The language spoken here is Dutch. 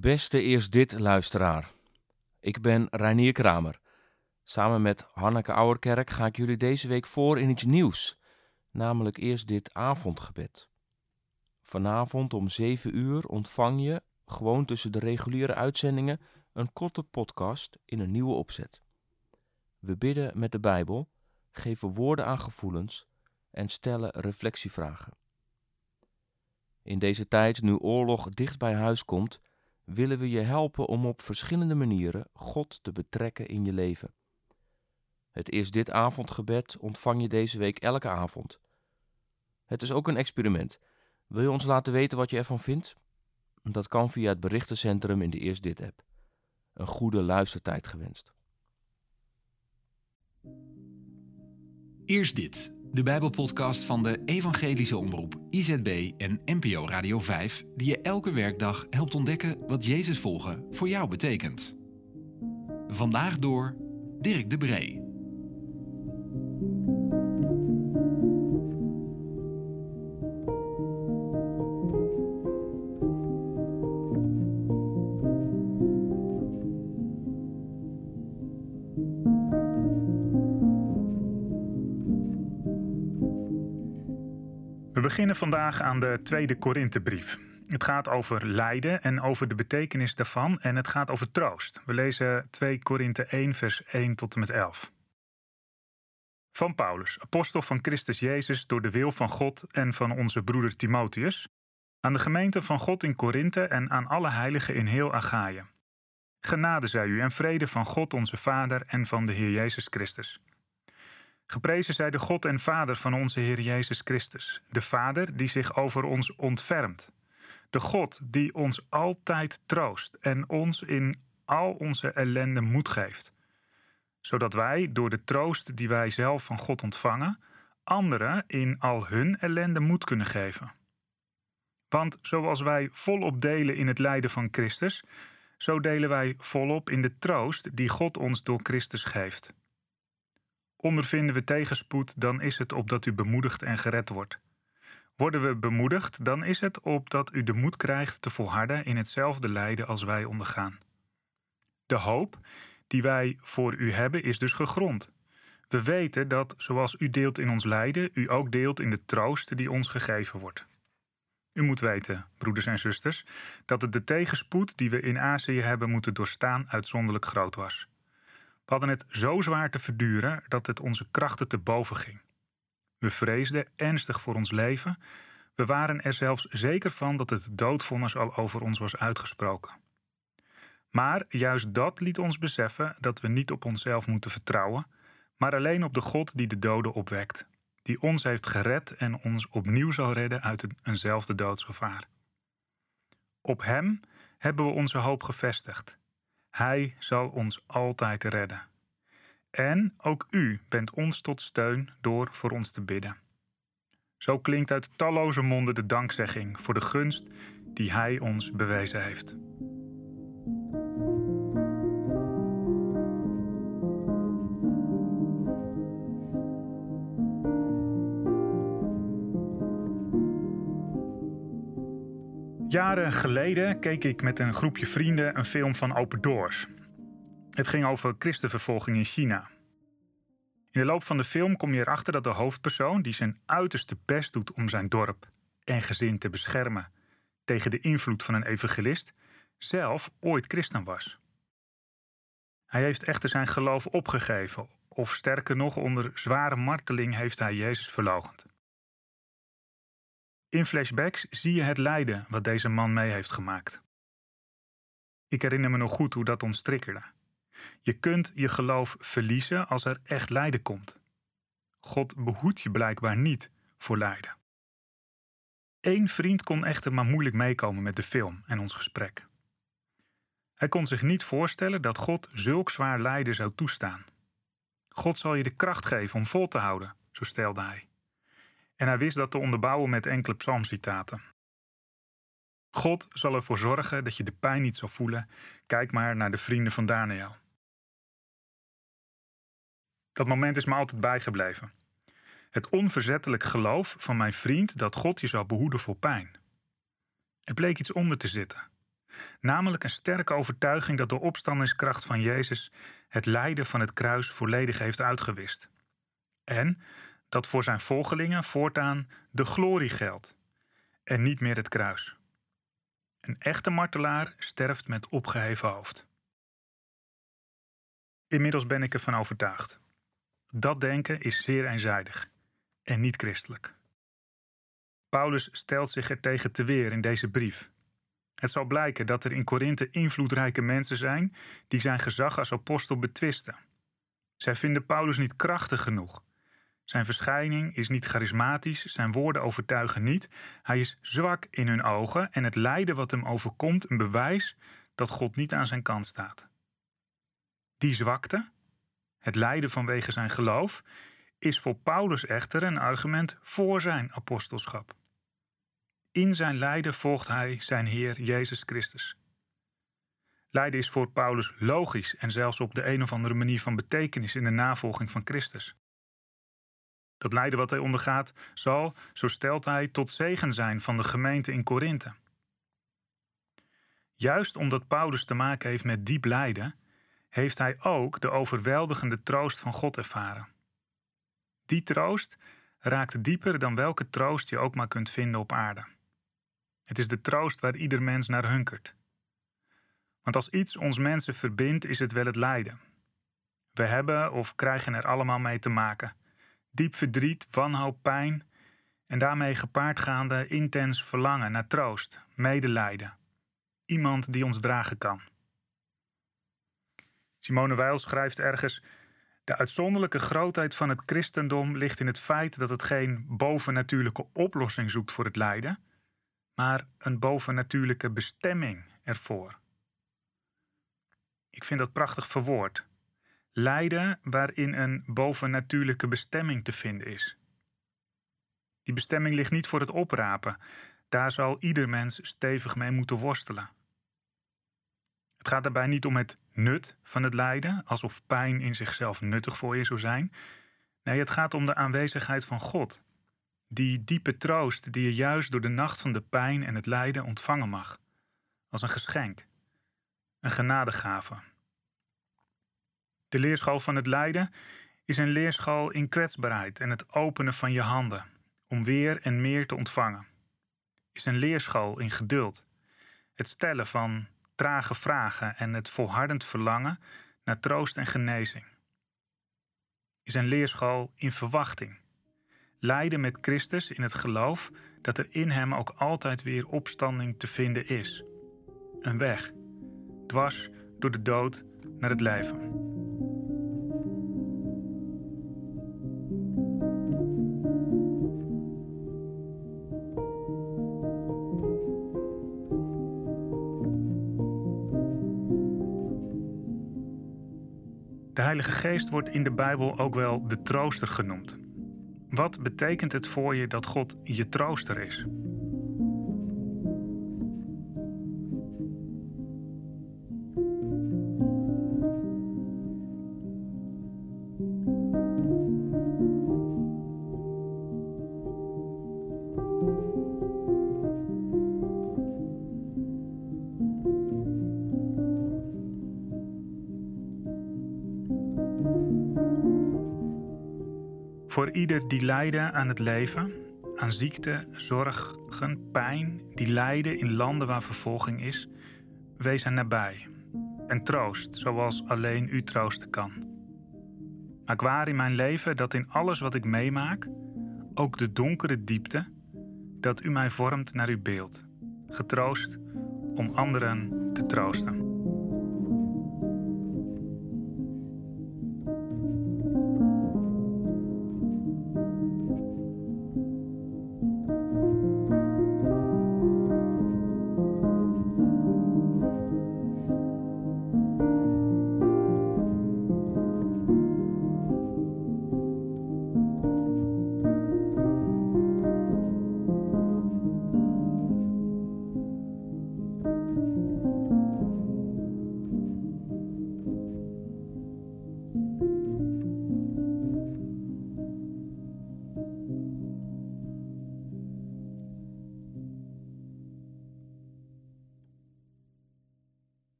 Beste Eerst Dit luisteraar. Ik ben Reinier Kramer. Samen met Hanneke Ouwerkerk ga ik jullie deze week voor in iets nieuws, namelijk Eerst Dit avondgebed. Vanavond om 7 uur ontvang je, gewoon tussen de reguliere uitzendingen, een korte podcast in een nieuwe opzet. We bidden met de Bijbel, geven woorden aan gevoelens en stellen reflectievragen. In deze tijd, nu oorlog dicht bij huis komt, willen we je helpen om op verschillende manieren God te betrekken in je leven. Het is dit avondgebed ontvang je deze week elke avond. Het is ook een experiment. Wil je ons laten weten wat je ervan vindt? Dat kan via het berichtencentrum in de Eerst Dit app. Een goede luistertijd gewenst. Eerst dit, de Bijbelpodcast van de Evangelische Omroep IZB en NPO Radio 5, die je elke werkdag helpt ontdekken wat Jezus volgen voor jou betekent. Vandaag door Dirk de Bree. Beginnen vandaag aan de tweede Korinthebrief. Het gaat over lijden en over de betekenis daarvan en het gaat over troost. We lezen 2 Korinthe 1 vers 1 tot en met 11. Van Paulus, apostel van Christus Jezus door de wil van God en van onze broeder Timotheus, aan de gemeente van God in Korinthe en aan alle heiligen in heel Achaïe. Genade zij u en vrede van God onze Vader en van de Heer Jezus Christus. Geprezen zij de God en Vader van onze Heer Jezus Christus, de Vader die zich over ons ontfermt, de God die ons altijd troost en ons in al onze ellende moed geeft, zodat wij door de troost die wij zelf van God ontvangen, anderen in al hun ellende moed kunnen geven. Want zoals wij volop delen in het lijden van Christus, zo delen wij volop in de troost die God ons door Christus geeft. Ondervinden we tegenspoed, dan is het opdat u bemoedigd en gered wordt. Worden we bemoedigd, dan is het opdat u de moed krijgt te volharden in hetzelfde lijden als wij ondergaan. De hoop die wij voor u hebben is dus gegrond. We weten dat, zoals u deelt in ons lijden, u ook deelt in de troost die ons gegeven wordt. U moet weten, broeders en zusters, dat het de tegenspoed die we in Azië hebben moeten doorstaan uitzonderlijk groot was. We hadden het zo zwaar te verduren dat het onze krachten te boven ging. We vreesden ernstig voor ons leven. We waren er zelfs zeker van dat het doodvonnis al over ons was uitgesproken. Maar juist dat liet ons beseffen dat we niet op onszelf moeten vertrouwen, maar alleen op de God die de doden opwekt, die ons heeft gered en ons opnieuw zal redden uit eenzelfde doodsgevaar. Op Hem hebben we onze hoop gevestigd. Hij zal ons altijd redden. En ook u bent ons tot steun door voor ons te bidden. Zo klinkt uit talloze monden de dankzegging voor de gunst die Hij ons bewezen heeft. Jaren geleden keek ik met een groepje vrienden een film van Open Doors. Het ging over christenvervolging in China. In de loop van de film kom je erachter dat de hoofdpersoon, die zijn uiterste best doet om zijn dorp en gezin te beschermen tegen de invloed van een evangelist, zelf ooit christen was. Hij heeft echter zijn geloof opgegeven, of sterker nog, onder zware marteling heeft hij Jezus verloochend. In flashbacks zie je het lijden wat deze man mee heeft gemaakt. Ik herinner me nog goed hoe dat ons. Je kunt je geloof verliezen als er echt lijden komt. God behoedt je blijkbaar niet voor lijden. Eén vriend kon echter maar moeilijk meekomen met de film en ons gesprek. Hij kon zich niet voorstellen dat God zulk zwaar lijden zou toestaan. God zal je de kracht geven om vol te houden, zo stelde hij. En hij wist dat te onderbouwen met enkele psalmcitaten. God zal ervoor zorgen dat je de pijn niet zal voelen. Kijk maar naar de vrienden van Daniel. Dat moment is me altijd bijgebleven. Het onverzettelijk geloof van mijn vriend dat God je zou behoeden voor pijn. Er bleek iets onder te zitten. namelijk een sterke overtuiging dat de opstandingskracht van Jezus het lijden van het kruis volledig heeft uitgewist. En dat voor zijn volgelingen voortaan de glorie geldt en niet meer het kruis. Een echte martelaar sterft met opgeheven hoofd. Inmiddels ben ik ervan overtuigd. Dat denken is zeer eenzijdig en niet christelijk. Paulus stelt zich er tegen te weer in deze brief. Het zal blijken dat er in Korinthe invloedrijke mensen zijn die zijn gezag als apostel betwisten. Zij vinden Paulus niet krachtig genoeg. Zijn verschijning is niet charismatisch, zijn woorden overtuigen niet. Hij is zwak in hun ogen en het lijden wat hem overkomt een bewijs dat God niet aan zijn kant staat. Die zwakte, het lijden vanwege zijn geloof, is voor Paulus echter een argument voor zijn apostelschap. In zijn lijden volgt hij zijn Heer Jezus Christus. Lijden is voor Paulus logisch en zelfs op de een of andere manier van betekenis in de navolging van Christus. Dat lijden wat hij ondergaat zal, zo stelt hij, tot zegen zijn van de gemeente in Korinthe. Juist omdat Paulus te maken heeft met diep lijden, heeft hij ook de overweldigende troost van God ervaren. Die troost raakt dieper dan welke troost je ook maar kunt vinden op aarde. Het is de troost waar ieder mens naar hunkert. Want als iets ons mensen verbindt, is het wel het lijden. We hebben of krijgen er allemaal mee te maken. Diep verdriet, wanhoop, pijn en daarmee gepaardgaande intens verlangen naar troost, medelijden. Iemand die ons dragen kan. Simone Weil schrijft ergens: De uitzonderlijke grootheid van het christendom ligt in het feit dat het geen bovennatuurlijke oplossing zoekt voor het lijden, maar een bovennatuurlijke bestemming ervoor. Ik vind dat prachtig verwoord. Lijden waarin een bovennatuurlijke bestemming te vinden is. Die bestemming ligt niet voor het oprapen. Daar zal ieder mens stevig mee moeten worstelen. Het gaat daarbij niet om het nut van het lijden, alsof pijn in zichzelf nuttig voor je zou zijn. Nee, het gaat om de aanwezigheid van God. Die diepe troost die je juist door de nacht van de pijn en het lijden ontvangen mag. Als een geschenk. Een genadegave. De leerschool van het lijden is een leerschool in kwetsbaarheid en het openen van je handen om weer en meer te ontvangen. Is een leerschool in geduld. Het stellen van trage vragen en het volhardend verlangen naar troost en genezing. Is een leerschool in verwachting. Lijden met Christus in het geloof dat er in Hem ook altijd weer opstanding te vinden is. Een weg, dwars door de dood naar het leven. De Heilige Geest wordt in de Bijbel ook wel de trooster genoemd. Wat betekent het voor je dat God je trooster is? Voor ieder die lijden aan het leven, aan ziekte, zorgen, pijn, die lijden in landen waar vervolging is, wees hen nabij en troost zoals alleen u troosten kan. Maak waar in mijn leven dat in alles wat ik meemaak, ook de donkere diepte, dat u mij vormt naar uw beeld, getroost om anderen te troosten.